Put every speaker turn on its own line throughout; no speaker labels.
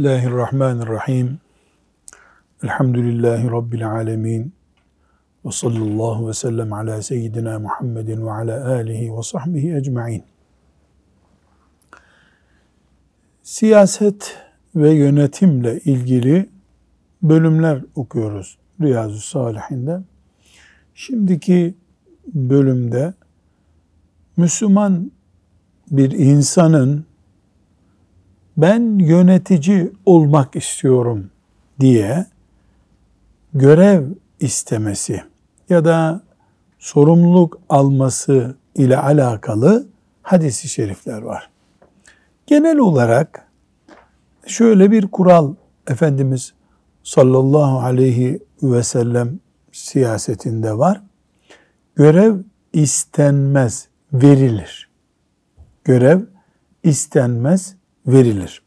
Bismillahirrahmanirrahim. Elhamdülillahi Rabbil alemin. Ve sallallahu ve sellem ala seyyidina Muhammedin ve ala alihi ve sahbihi ecma'in. Siyaset ve yönetimle ilgili bölümler okuyoruz Riyazu Salihinde. Şimdiki bölümde Müslüman bir insanın ben yönetici olmak istiyorum diye görev istemesi ya da sorumluluk alması ile alakalı hadisi şerifler var. Genel olarak şöyle bir kural Efendimiz sallallahu aleyhi ve sellem siyasetinde var. Görev istenmez, verilir. Görev istenmez, verilir.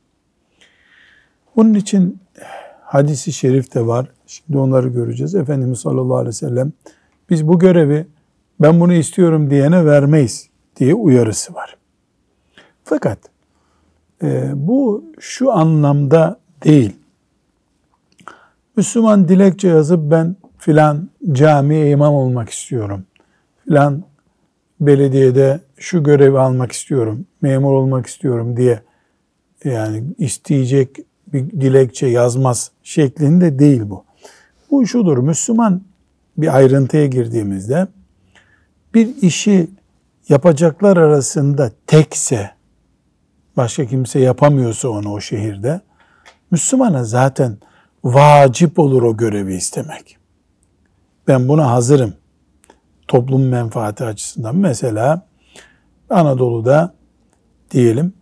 Bunun için hadisi şerif de var. Şimdi onları göreceğiz. Efendimiz sallallahu aleyhi ve sellem biz bu görevi ben bunu istiyorum diyene vermeyiz diye uyarısı var. Fakat e, bu şu anlamda değil. Müslüman dilekçe yazıp ben filan camiye imam olmak istiyorum. Filan belediyede şu görevi almak istiyorum, memur olmak istiyorum diye yani isteyecek bir dilekçe yazmaz şeklinde değil bu. Bu şudur, Müslüman bir ayrıntıya girdiğimizde bir işi yapacaklar arasında tekse, başka kimse yapamıyorsa onu o şehirde, Müslümana zaten vacip olur o görevi istemek. Ben buna hazırım. Toplum menfaati açısından. Mesela Anadolu'da diyelim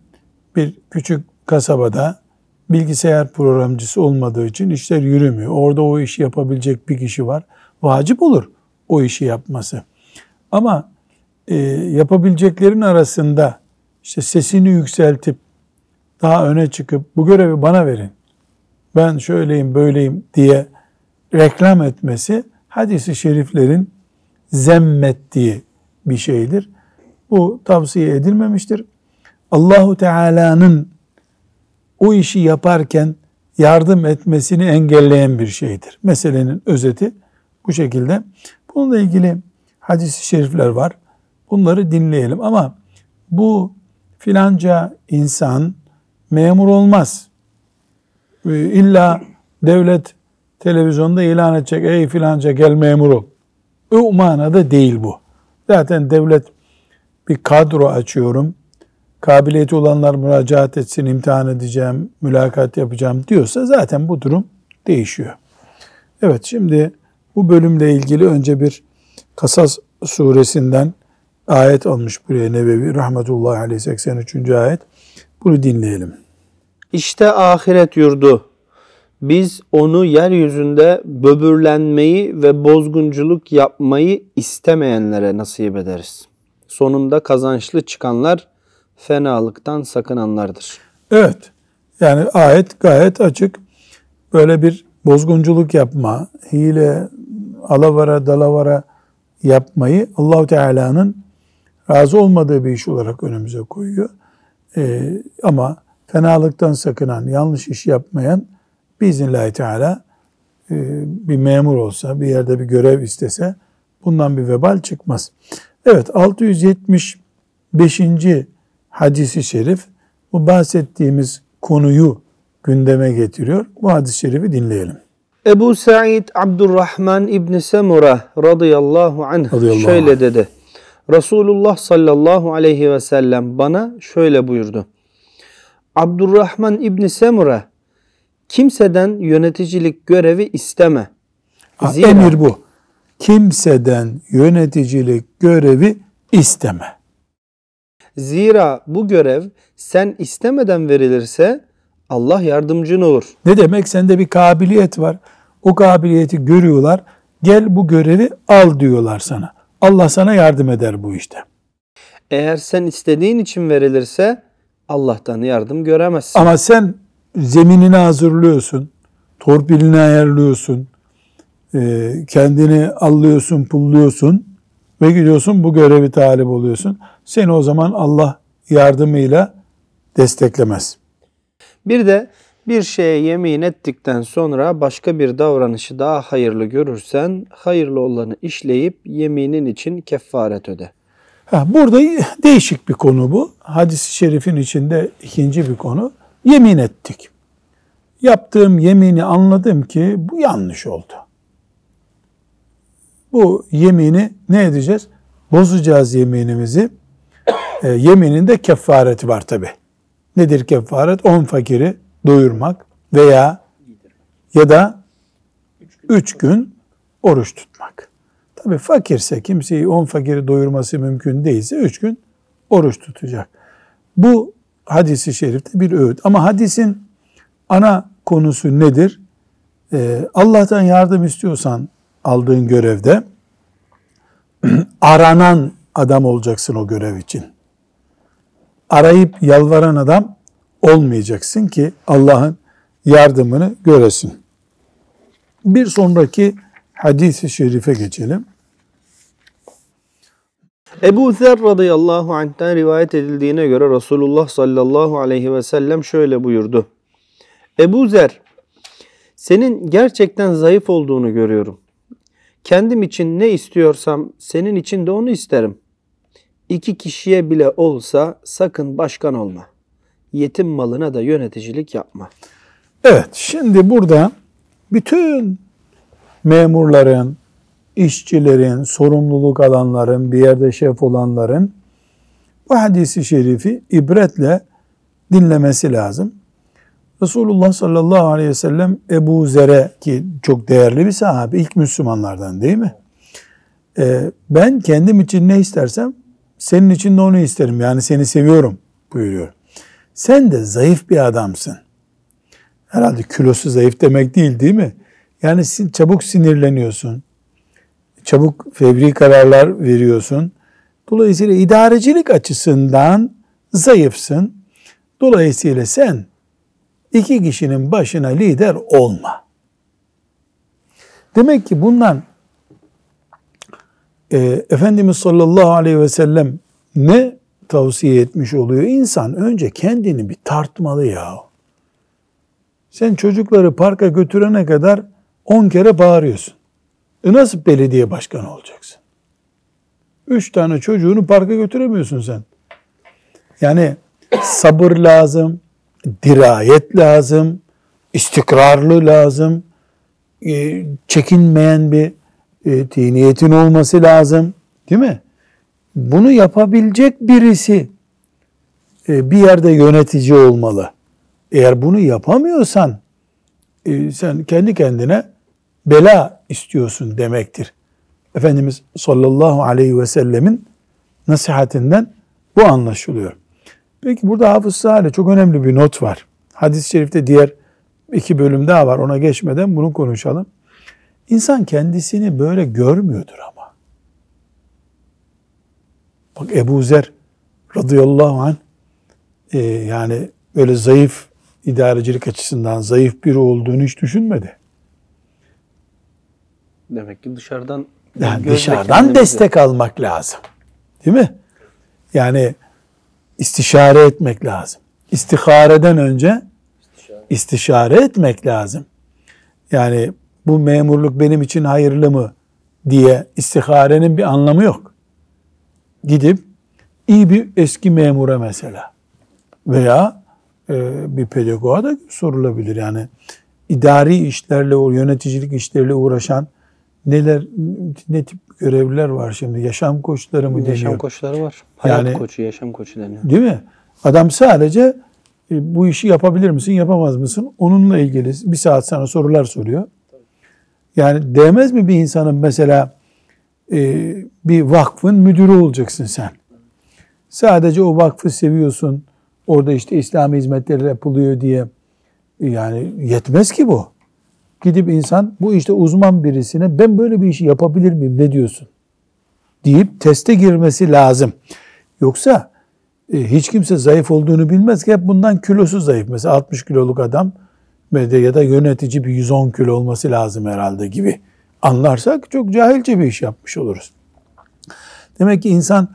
bir küçük kasabada bilgisayar programcısı olmadığı için işler yürümüyor. Orada o işi yapabilecek bir kişi var. Vacip olur o işi yapması. Ama e, yapabileceklerin arasında işte sesini yükseltip daha öne çıkıp bu görevi bana verin. Ben şöyleyim böyleyim diye reklam etmesi hadisi şeriflerin zemmettiği bir şeydir. Bu tavsiye edilmemiştir. Allahu Teala'nın o işi yaparken yardım etmesini engelleyen bir şeydir. Meselenin özeti bu şekilde. Bununla ilgili hadis-i şerifler var. Bunları dinleyelim ama bu filanca insan memur olmaz. Ee, illa devlet televizyonda ilan edecek ey filanca gel memur ol. O manada değil bu. Zaten devlet bir kadro açıyorum kabiliyeti olanlar müracaat etsin, imtihan edeceğim, mülakat yapacağım diyorsa zaten bu durum değişiyor. Evet şimdi bu bölümle ilgili önce bir Kasas suresinden ayet almış buraya Nebevi rahmetullahi aleyhi 83. ayet. Bunu dinleyelim.
İşte ahiret yurdu. Biz onu yeryüzünde böbürlenmeyi ve bozgunculuk yapmayı istemeyenlere nasip ederiz. Sonunda kazançlı çıkanlar fenalıktan sakınanlardır.
Evet. Yani ayet gayet açık. Böyle bir bozgunculuk yapma, hile, alavara, dalavara yapmayı Allahu Teala'nın razı olmadığı bir iş olarak önümüze koyuyor. Ee, ama fenalıktan sakınan, yanlış iş yapmayan biiznillahü teala e, bir memur olsa, bir yerde bir görev istese bundan bir vebal çıkmaz. Evet 675 hadisi şerif bu bahsettiğimiz konuyu gündeme getiriyor. Bu hadis-i şerifi dinleyelim.
Ebu Sa'id Abdurrahman İbni Semura radıyallahu anh radıyallahu şöyle anh. dedi. Resulullah sallallahu aleyhi ve sellem bana şöyle buyurdu. Abdurrahman İbni Semura kimseden yöneticilik görevi isteme.
Zira, Emir bu. Kimseden yöneticilik görevi isteme.
Zira bu görev sen istemeden verilirse Allah yardımcın olur.
Ne demek? Sende bir kabiliyet var. O kabiliyeti görüyorlar. Gel bu görevi al diyorlar sana. Allah sana yardım eder bu işte.
Eğer sen istediğin için verilirse Allah'tan yardım göremezsin.
Ama sen zeminini hazırlıyorsun, torpilini ayarlıyorsun, e, kendini allıyorsun, pulluyorsun ve gidiyorsun bu görevi talip oluyorsun. Seni o zaman Allah yardımıyla desteklemez.
Bir de Bir şeye yemin ettikten sonra başka bir davranışı daha hayırlı görürsen hayırlı olanı işleyip yeminin için kefaret öde.
Ha, burada değişik bir konu bu. Hadis-i şerifin içinde ikinci bir konu. Yemin ettik. Yaptığım yemini anladım ki bu yanlış oldu. Bu yemini ne edeceğiz? Bozacağız yeminimizi. E, yeminin de kefareti var tabi. Nedir kefaret? On fakiri doyurmak veya ya da üç gün oruç tutmak. Tabi fakirse kimseyi on fakiri doyurması mümkün değilse üç gün oruç tutacak. Bu hadisi şerifte bir öğüt. Ama hadisin ana konusu nedir? Ee, Allah'tan yardım istiyorsan aldığın görevde aranan adam olacaksın o görev için. Arayıp yalvaran adam olmayacaksın ki Allah'ın yardımını göresin. Bir sonraki hadis-i şerife geçelim.
Ebu Zer radıyallahu anh'ten rivayet edildiğine göre Resulullah sallallahu aleyhi ve sellem şöyle buyurdu. Ebu Zer, senin gerçekten zayıf olduğunu görüyorum. Kendim için ne istiyorsam senin için de onu isterim. İki kişiye bile olsa sakın başkan olma. Yetim malına da yöneticilik yapma.
Evet, şimdi burada bütün memurların, işçilerin, sorumluluk alanların, bir yerde şef olanların bu hadisi şerifi ibretle dinlemesi lazım. Resulullah sallallahu aleyhi ve sellem Ebu Zer'e ki çok değerli bir sahabe, ilk Müslümanlardan değil mi? Ee, ben kendim için ne istersem senin için de onu isterim. Yani seni seviyorum buyuruyor. Sen de zayıf bir adamsın. Herhalde kilosu zayıf demek değil değil mi? Yani çabuk sinirleniyorsun. Çabuk fevri kararlar veriyorsun. Dolayısıyla idarecilik açısından zayıfsın. Dolayısıyla sen iki kişinin başına lider olma. Demek ki bundan e, Efendimiz sallallahu aleyhi ve sellem ne tavsiye etmiş oluyor? İnsan önce kendini bir tartmalı ya. Sen çocukları parka götürene kadar on kere bağırıyorsun. E nasıl belediye başkanı olacaksın? Üç tane çocuğunu parka götüremiyorsun sen. Yani sabır lazım, dirayet lazım, istikrarlı lazım, e, çekinmeyen bir e, niyetin olması lazım. Değil mi? Bunu yapabilecek birisi e, bir yerde yönetici olmalı. Eğer bunu yapamıyorsan sen kendi kendine bela istiyorsun demektir. Efendimiz sallallahu aleyhi ve sellemin nasihatinden bu anlaşılıyor. Peki burada Hafız Salih çok önemli bir not var. Hadis-i şerifte diğer iki bölüm daha var. Ona geçmeden bunu konuşalım. İnsan kendisini böyle görmüyordur ama. Bak Ebu Zer radıyallahu anh e, yani böyle zayıf idarecilik açısından zayıf biri olduğunu hiç düşünmedi.
Demek ki dışarıdan
yani dışarıdan destek almak lazım. Değil mi? Yani istişare etmek lazım. İstihareden önce istişare etmek lazım. Yani bu memurluk benim için hayırlı mı diye istiharenin bir anlamı yok. Gidip iyi bir eski memura mesela veya e, bir pedagoğa da sorulabilir. Yani idari işlerle, o yöneticilik işleriyle uğraşan neler ne tip görevliler var şimdi? Yaşam koçları mı deniyor?
Yaşam koçları var. Hayat yani, koçu, yaşam koçu deniyor.
Değil mi? Adam sadece e, bu işi yapabilir misin, yapamaz mısın? Onunla ilgili bir saat sana sorular soruyor. Yani değmez mi bir insanın mesela e, bir vakfın müdürü olacaksın sen? Sadece o vakfı seviyorsun. Orada işte İslami hizmetler yapılıyor diye yani yetmez ki bu. Gidip insan bu işte uzman birisine ben böyle bir işi yapabilir miyim ne diyorsun? Deyip teste girmesi lazım. Yoksa e, hiç kimse zayıf olduğunu bilmez ki hep bundan kilosu zayıf. Mesela 60 kiloluk adam ya da yönetici bir 110 kilo olması lazım herhalde gibi anlarsak çok cahilce bir iş yapmış oluruz. Demek ki insan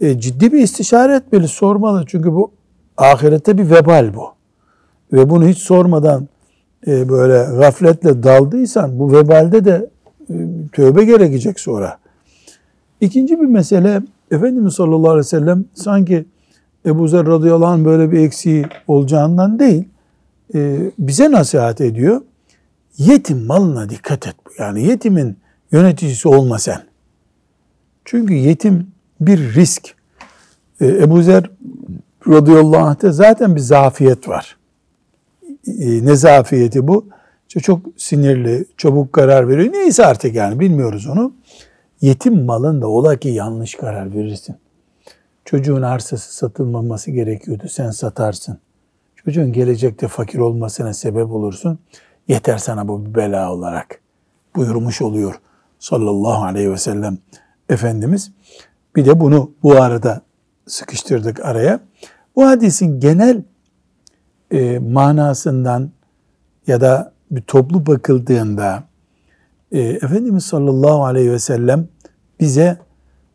e, ciddi bir istişare etmeli, sormalı. Çünkü bu ahirette bir vebal bu. ve bunu hiç sormadan e, böyle gafletle daldıysan bu vebalde de e, tövbe gerekecek sonra. İkinci bir mesele Efendimiz sallallahu aleyhi ve sellem sanki Ebu Zer radıyallahu anh böyle bir eksiği olacağından değil bize nasihat ediyor. Yetim malına dikkat et. Yani yetimin yöneticisi olma sen. Çünkü yetim bir risk. E, Ebu Zer radıyallahu anh'te zaten bir zafiyet var. E, ne zafiyeti bu? Çok sinirli, çabuk karar veriyor. Neyse artık yani bilmiyoruz onu. Yetim malında ola ki yanlış karar verirsin. Çocuğun arsası satılmaması gerekiyordu. Sen satarsın. Çocuğun gelecekte fakir olmasına sebep olursun. Yeter sana bu bir bela olarak buyurmuş oluyor sallallahu aleyhi ve sellem Efendimiz. Bir de bunu bu arada sıkıştırdık araya. Bu hadisin genel e, manasından ya da bir toplu bakıldığında e, Efendimiz sallallahu aleyhi ve sellem bize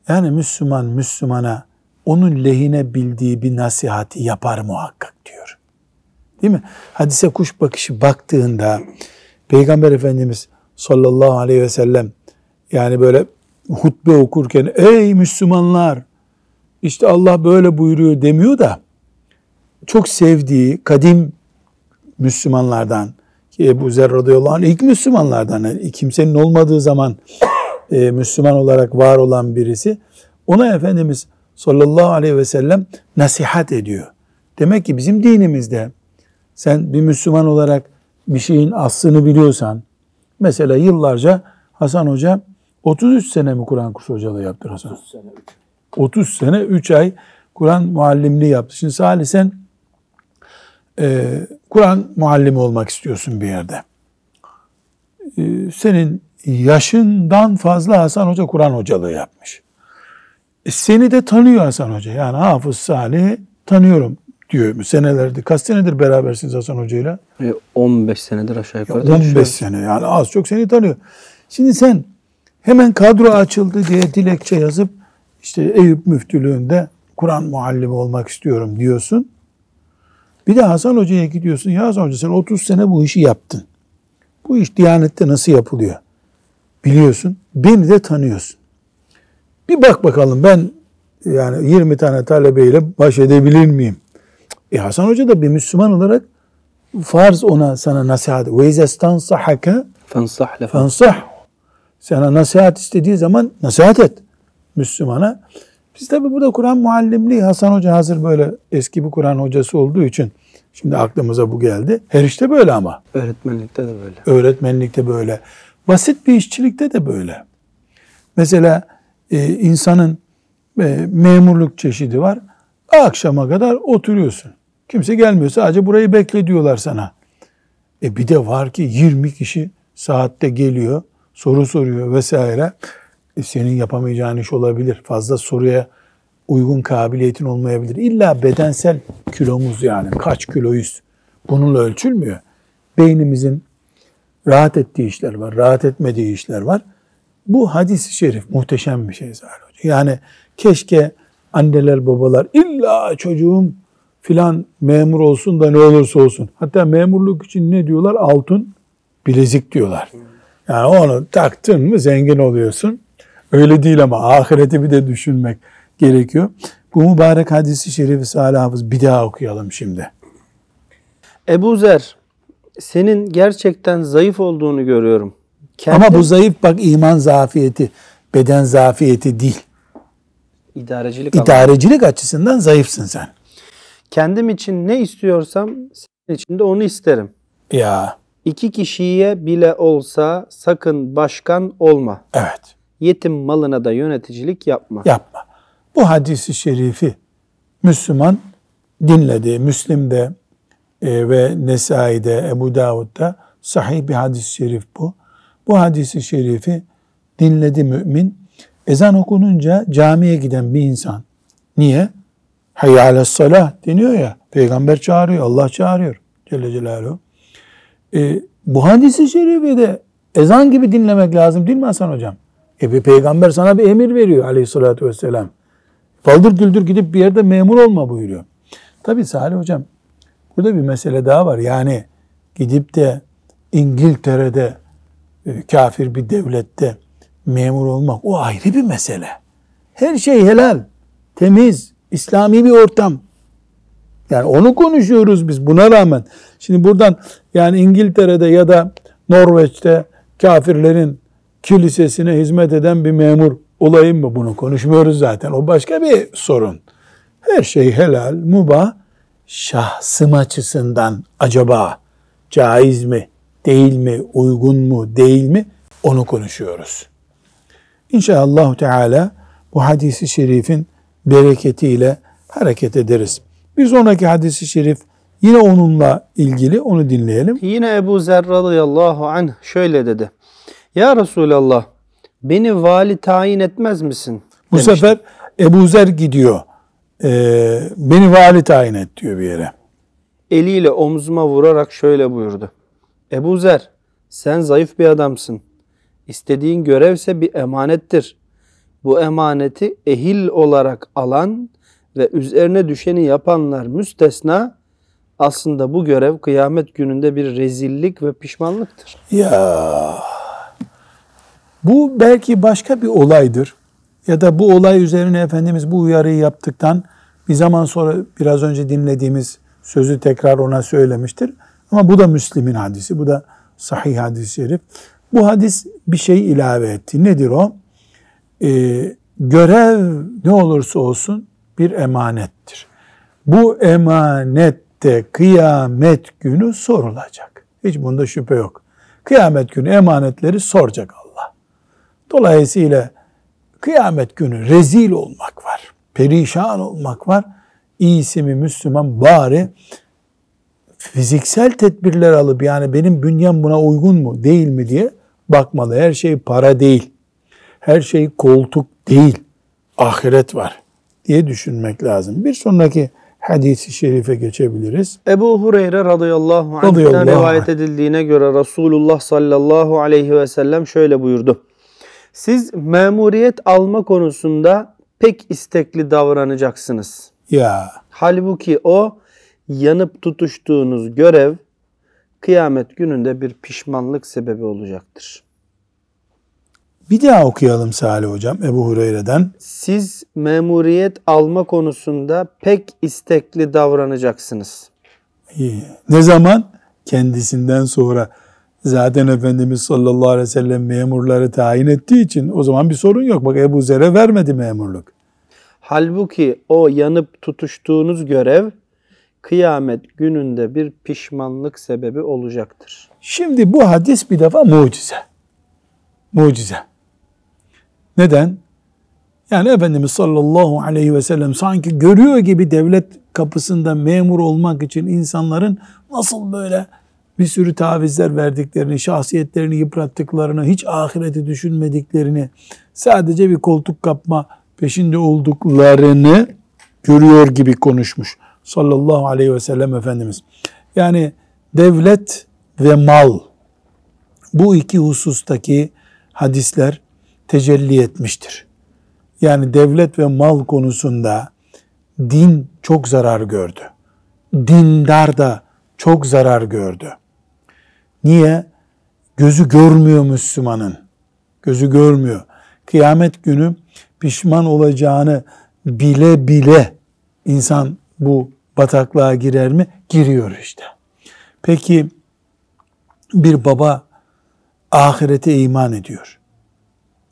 yani Müslüman Müslümana onun lehine bildiği bir nasihati yapar muhakkak diyor. Değil mi? Hadise kuş bakışı baktığında Peygamber Efendimiz sallallahu aleyhi ve sellem yani böyle hutbe okurken ey Müslümanlar işte Allah böyle buyuruyor demiyor da çok sevdiği kadim Müslümanlardan ki Ebu Zer radıyallahu anh ilk Müslümanlardan yani kimsenin olmadığı zaman e, Müslüman olarak var olan birisi ona Efendimiz sallallahu aleyhi ve sellem nasihat ediyor. Demek ki bizim dinimizde sen bir Müslüman olarak bir şeyin aslını biliyorsan mesela yıllarca Hasan Hoca 33 sene mi Kur'an kursu hocalığı yaptı Hasan? 30 sene. 30 sene 3 ay Kur'an muallimliği yaptı. Şimdi Salih sen e, Kur'an muallimi olmak istiyorsun bir yerde. E, senin yaşından fazla Hasan Hoca Kur'an hocalığı yapmış. E, seni de tanıyor Hasan Hoca. Yani Hafız Salih tanıyorum diyor. Senelerde kaç senedir berabersiniz Hasan Hoca'yla?
E, 15 senedir aşağı yukarı.
15 yaşıyoruz. sene yani az çok seni tanıyor. Şimdi sen hemen kadro açıldı diye dilekçe yazıp işte Eyüp müftülüğünde Kur'an muallimi olmak istiyorum diyorsun. Bir de Hasan Hoca'ya gidiyorsun. Ya Hasan Hoca sen 30 sene bu işi yaptın. Bu iş Diyanet'te nasıl yapılıyor? Biliyorsun. Beni de tanıyorsun. Bir bak bakalım ben yani 20 tane talebeyle baş edebilir miyim? E Hasan Hoca da bir Müslüman olarak farz ona sana nasihat. Ve izestansahaka
fensah lefa.
Fensah. Sana nasihat istediği zaman nasihat et Müslümana. Biz tabi burada Kur'an muallimliği Hasan Hoca hazır böyle eski bir Kur'an hocası olduğu için şimdi aklımıza bu geldi. Her işte böyle ama.
Öğretmenlikte de böyle.
Öğretmenlikte böyle. Basit bir işçilikte de böyle. Mesela e, insanın e, memurluk çeşidi var. Akşama kadar oturuyorsun. Kimse gelmiyor. Sadece burayı bekle diyorlar sana. E bir de var ki 20 kişi saatte geliyor, soru soruyor vesaire. E senin yapamayacağın iş olabilir. Fazla soruya uygun kabiliyetin olmayabilir. İlla bedensel kilomuz yani kaç kiloyuz bununla ölçülmüyor. Beynimizin rahat ettiği işler var, rahat etmediği işler var. Bu hadis-i şerif muhteşem bir şey zaten. Yani keşke anneler babalar illa çocuğum filan memur olsun da ne olursa olsun. Hatta memurluk için ne diyorlar? Altın bilezik diyorlar. Yani onu taktın mı zengin oluyorsun. Öyle değil ama ahireti bir de düşünmek gerekiyor. Bu mübarek hadisi şerifi Salih Hafız bir daha okuyalım şimdi.
Ebu Zer senin gerçekten zayıf olduğunu görüyorum.
Kendi... Ama bu zayıf bak iman zafiyeti, beden zafiyeti değil.
İdarecilik,
İdarecilik açısından zayıfsın sen.
Kendim için ne istiyorsam senin için de onu isterim.
Ya.
İki kişiye bile olsa sakın başkan olma.
Evet.
Yetim malına da yöneticilik yapma.
Yapma. Bu hadisi şerifi Müslüman dinledi. Müslim'de e, ve Nesai'de, Ebu Davud'da sahih bir hadis-i şerif bu. Bu hadisi şerifi dinledi mümin. Ezan okununca camiye giden bir insan. Niye? Hayya salah deniyor ya. Peygamber çağırıyor, Allah çağırıyor. Celle Celaluhu. E, bu hadisi şerifi de ezan gibi dinlemek lazım değil mi Hasan Hocam? E bir peygamber sana bir emir veriyor aleyhissalatü vesselam. Baldır güldür gidip bir yerde memur olma buyuruyor. Tabi Salih Hocam Burada bir mesele daha var. Yani gidip de İngiltere'de e, kafir bir devlette memur olmak o ayrı bir mesele. Her şey helal, temiz, İslami bir ortam. Yani onu konuşuyoruz biz buna rağmen. Şimdi buradan yani İngiltere'de ya da Norveç'te kafirlerin kilisesine hizmet eden bir memur olayım mı bunu konuşmuyoruz zaten. O başka bir sorun. Her şey helal, mubah. Şahsım açısından acaba caiz mi, değil mi, uygun mu, değil mi onu konuşuyoruz. İnşallah Teala bu hadisi şerifin bereketiyle hareket ederiz. Bir sonraki hadisi şerif yine onunla ilgili onu dinleyelim.
Yine Ebu Zer radıyallahu anh şöyle dedi. Ya Resulallah beni vali tayin etmez misin?
Bu sefer Ebu Zer gidiyor. Ee, beni vali tayin et diyor bir yere.
Eliyle omzuma vurarak şöyle buyurdu. Ebu Zer sen zayıf bir adamsın. İstediğin görevse bir emanettir. Bu emaneti ehil olarak alan ve üzerine düşeni yapanlar müstesna aslında bu görev kıyamet gününde bir rezillik ve pişmanlıktır.
Ya bu belki başka bir olaydır. Ya da bu olay üzerine Efendimiz bu uyarıyı yaptıktan bir zaman sonra biraz önce dinlediğimiz sözü tekrar ona söylemiştir. Ama bu da Müslim'in hadisi. Bu da sahih hadis-i şerif. Bu hadis bir şey ilave etti. Nedir o? Ee, görev ne olursa olsun bir emanettir. Bu emanette kıyamet günü sorulacak. Hiç bunda şüphe yok. Kıyamet günü emanetleri soracak Allah. Dolayısıyla kıyamet günü rezil olmak var. Perişan olmak var. İyisi mi Müslüman bari fiziksel tedbirler alıp yani benim bünyem buna uygun mu değil mi diye bakmalı. Her şey para değil. Her şey koltuk değil. Ahiret var diye düşünmek lazım. Bir sonraki hadisi şerife geçebiliriz.
Ebu Hureyre radıyallahu
Radıyallahu
rivayet edildiğine göre Resulullah sallallahu aleyhi ve sellem şöyle buyurdu. Siz memuriyet alma konusunda pek istekli davranacaksınız.
Ya
Halbuki o yanıp tutuştuğunuz görev kıyamet gününde bir pişmanlık sebebi olacaktır.
Bir daha okuyalım Salih Hocam Ebu Hureyre'den.
Siz memuriyet alma konusunda pek istekli davranacaksınız.
İyi. Ne zaman? Kendisinden sonra. Zaten Efendimiz sallallahu aleyhi ve sellem memurları tayin ettiği için o zaman bir sorun yok. Bak Ebu Zer'e vermedi memurluk.
Halbuki o yanıp tutuştuğunuz görev kıyamet gününde bir pişmanlık sebebi olacaktır.
Şimdi bu hadis bir defa mucize. Mucize. Neden? Yani Efendimiz sallallahu aleyhi ve sellem sanki görüyor gibi devlet kapısında memur olmak için insanların nasıl böyle bir sürü tavizler verdiklerini, şahsiyetlerini yıprattıklarını, hiç ahireti düşünmediklerini, sadece bir koltuk kapma peşinde olduklarını görüyor gibi konuşmuş. Sallallahu aleyhi ve sellem Efendimiz. Yani devlet ve mal bu iki husustaki hadisler tecelli etmiştir. Yani devlet ve mal konusunda din çok zarar gördü. Dindar da çok zarar gördü. Niye? Gözü görmüyor Müslümanın. Gözü görmüyor. Kıyamet günü pişman olacağını bile bile insan bu bataklığa girer mi? Giriyor işte. Peki bir baba ahirete iman ediyor.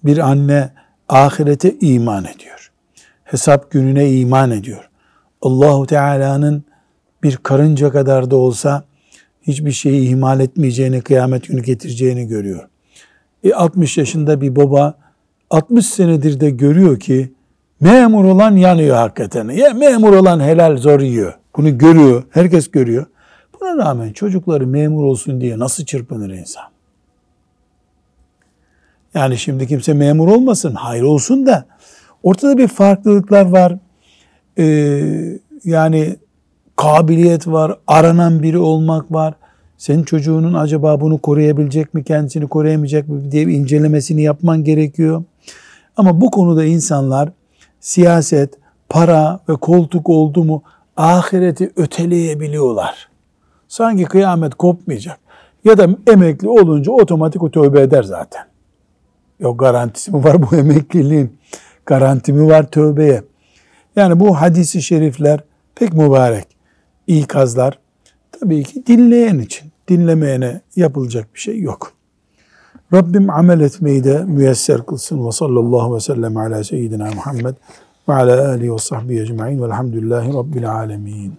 Bir anne ahirete iman ediyor. Hesap gününe iman ediyor. Allahu Teala'nın bir karınca kadar da olsa hiçbir şeyi ihmal etmeyeceğini, kıyamet günü getireceğini görüyor. E 60 yaşında bir baba 60 senedir de görüyor ki memur olan yanıyor hakikaten. Ya memur olan helal zor yiyor. Bunu görüyor, herkes görüyor. Buna rağmen çocukları memur olsun diye nasıl çırpınır insan? Yani şimdi kimse memur olmasın, hayır olsun da ortada bir farklılıklar var. Ee, yani kabiliyet var, aranan biri olmak var. Senin çocuğunun acaba bunu koruyabilecek mi, kendisini koruyamayacak mı diye bir incelemesini yapman gerekiyor. Ama bu konuda insanlar siyaset, para ve koltuk oldu mu ahireti öteleyebiliyorlar. Sanki kıyamet kopmayacak. Ya da emekli olunca otomatik o tövbe eder zaten. Yok garantisi mi var bu emekliliğin? Garanti mi var tövbeye? Yani bu hadisi şerifler pek mübarek ikazlar. Tabii ki dinleyen için. Dinlemeyene yapılacak bir şey yok. Rabbim amel etmeyi de müyesser kılsın. Ve sallallahu ve sellem ala seyyidina Muhammed ve ala alihi ve sahbihi ecma'in velhamdülillahi rabbil alemin.